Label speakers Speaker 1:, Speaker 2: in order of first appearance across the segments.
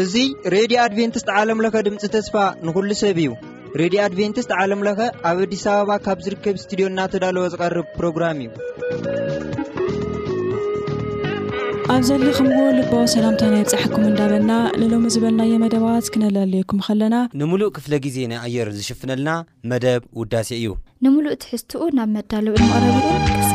Speaker 1: እዙይ ሬድዮ ኣድቨንትስት ዓለም ለኸ ድምፂ ተስፋ ንዂሉ ሰብ እዩ ሬድዮ ኣድቨንትስት ዓለም ለኸ ኣብ ኣዲስ ኣበባ ካብ ዝርከብ ስትድዮ እናተዳለወ ዝቐርብ ፕሮግራም እዩ
Speaker 2: ኣብ ዘለኹም ዎ ልበኦ ሰላምታይ ናይ ብፃሐኩም እንዳበልና ንሎሚ ዝበልናዮ መደባዋዝ ክነለለየኩም ከለና
Speaker 3: ንሙሉእ ክፍለ ግዜ ናይ ኣየር ዝሽፍነልና መደብ ውዳሴ እዩ
Speaker 2: ንምሉእ ትሕዝትኡ ናብ መዳለው መቅረቢ ክሰ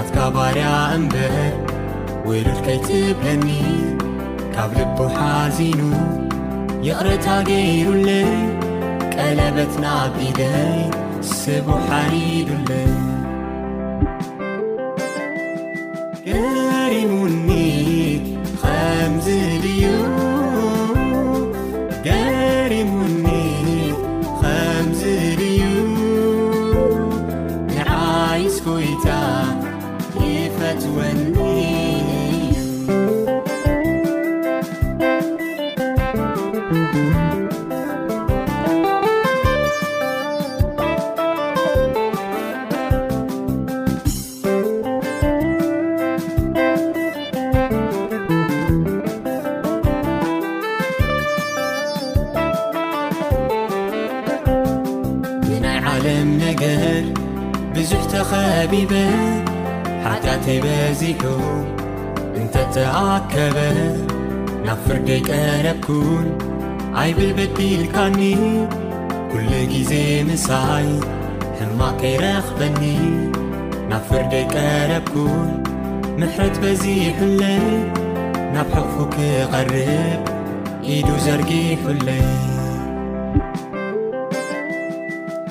Speaker 4: ኣትካባርያ እንበአ ውሉድከይትገሚት ካብ ልቡ ሓዚኑ ይቕረታገይሩለ ቀለበት ናብደይ ስቡ ሓሪዱለ ለም ነገር ብዙሕ ተኸቢበ ሓትያተይበዚሑ እንተትኣከበ ናብ ፍርድይቀረብኩን ኣይብል በዲልካኒ ኲሉ ጊዜ ምሳይ ሕማከይረኽበኒ ናብ ፍርድይቀረብኩን ምሕረት በዚፍለይ ናብ ሕፉ ክቐርብ ኢዱ ዘርጊ ይፍለይ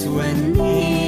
Speaker 4: توني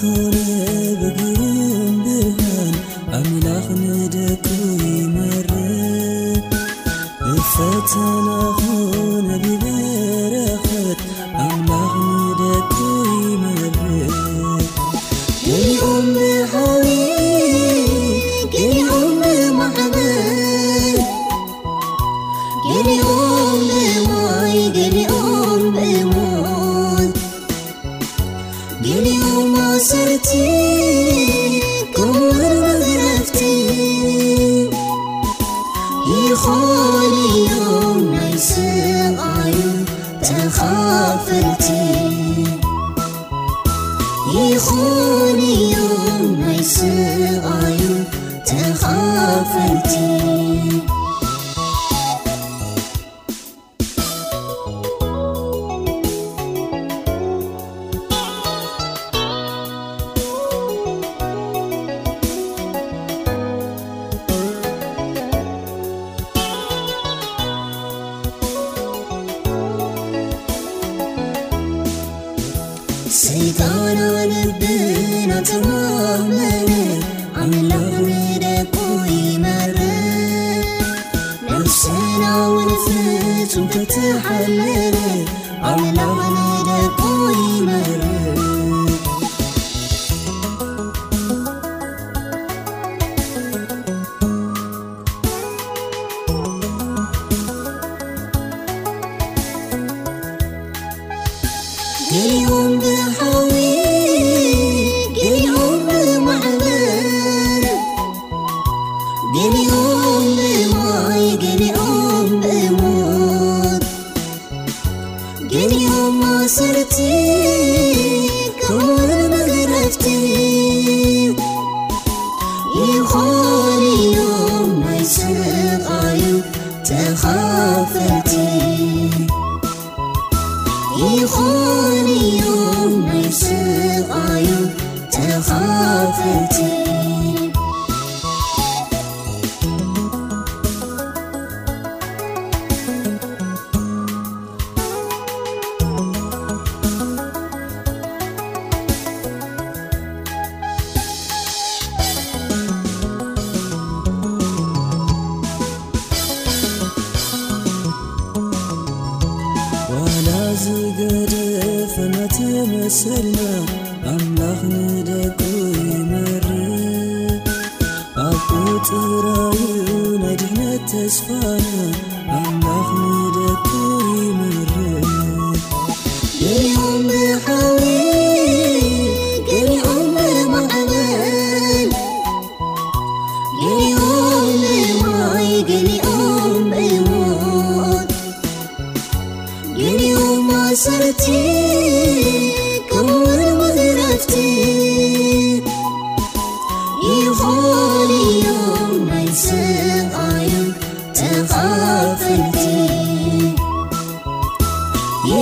Speaker 5: كل تخفلتي يخون ي ميسعي تخافلتي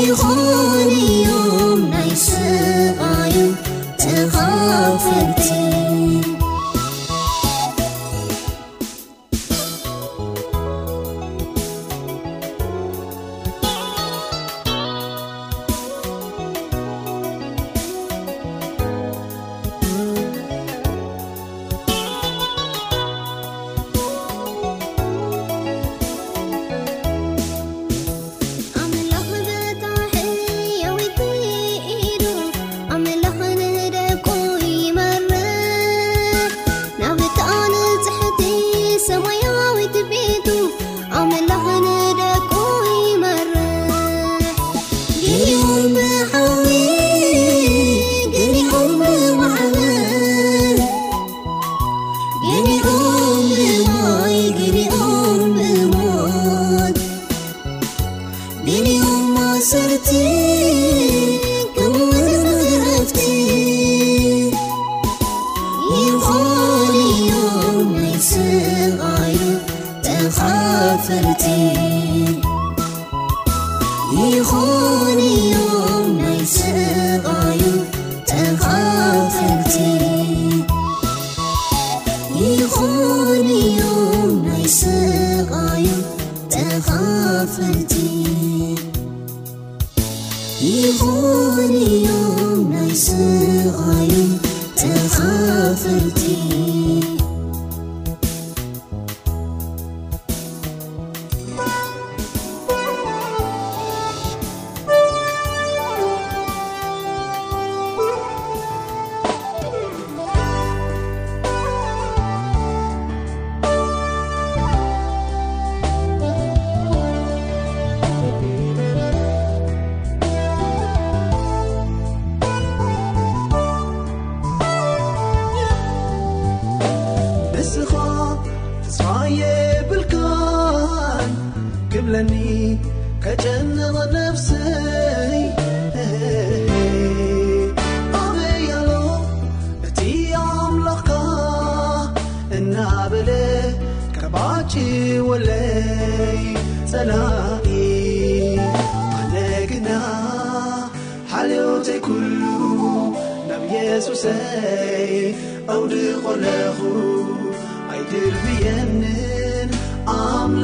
Speaker 6: ي 后 ليم نيسي تغفلتي ن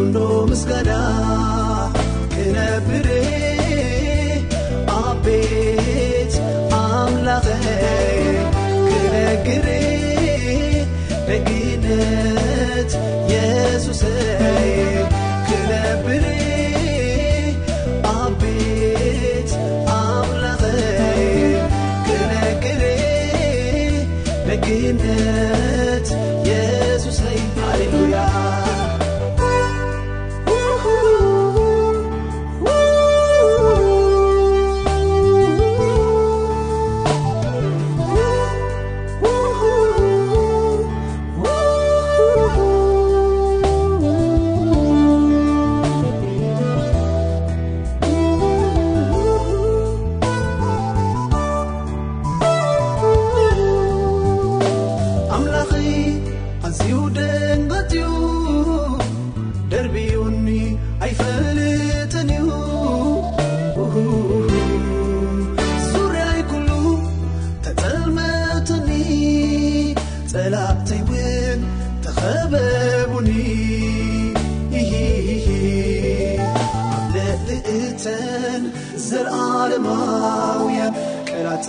Speaker 7: omskana knebr aቤት amlak kneግr deكineት yesusይ knebr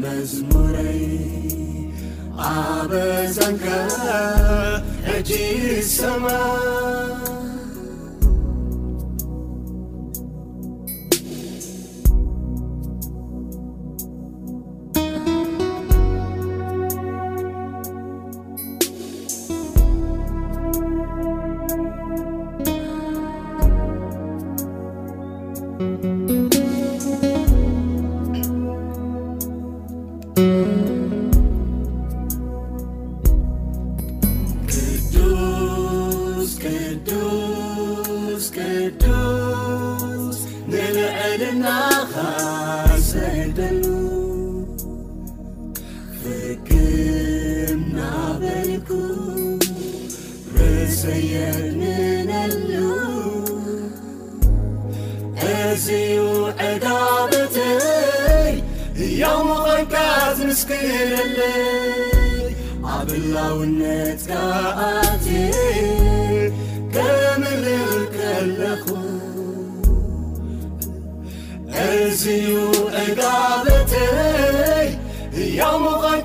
Speaker 8: مزمري عبزك اجير السما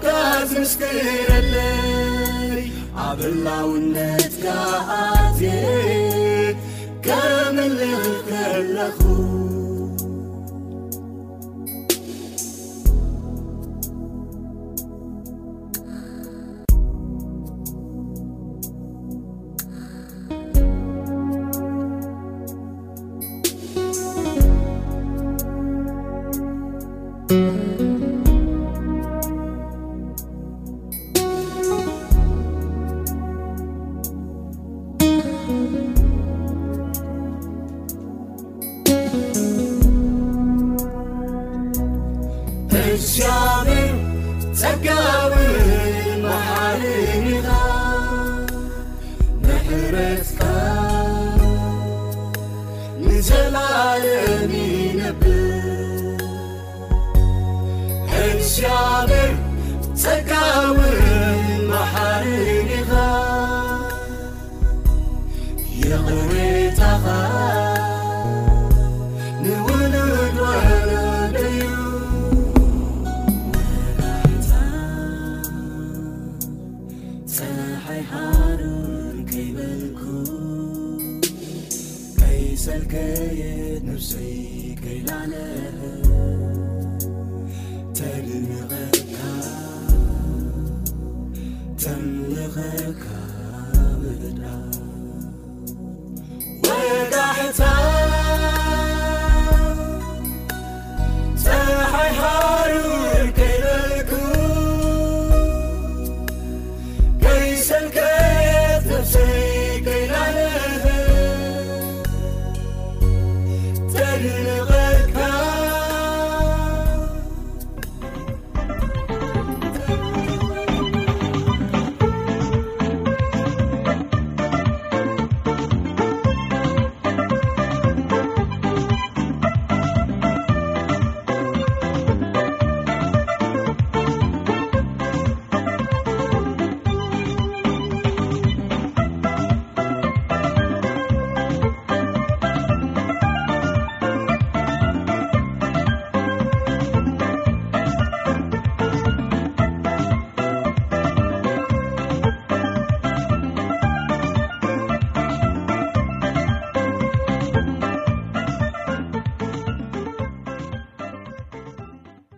Speaker 9: فزرشكر ليي عبلنونتكعتي كام لي وتلخ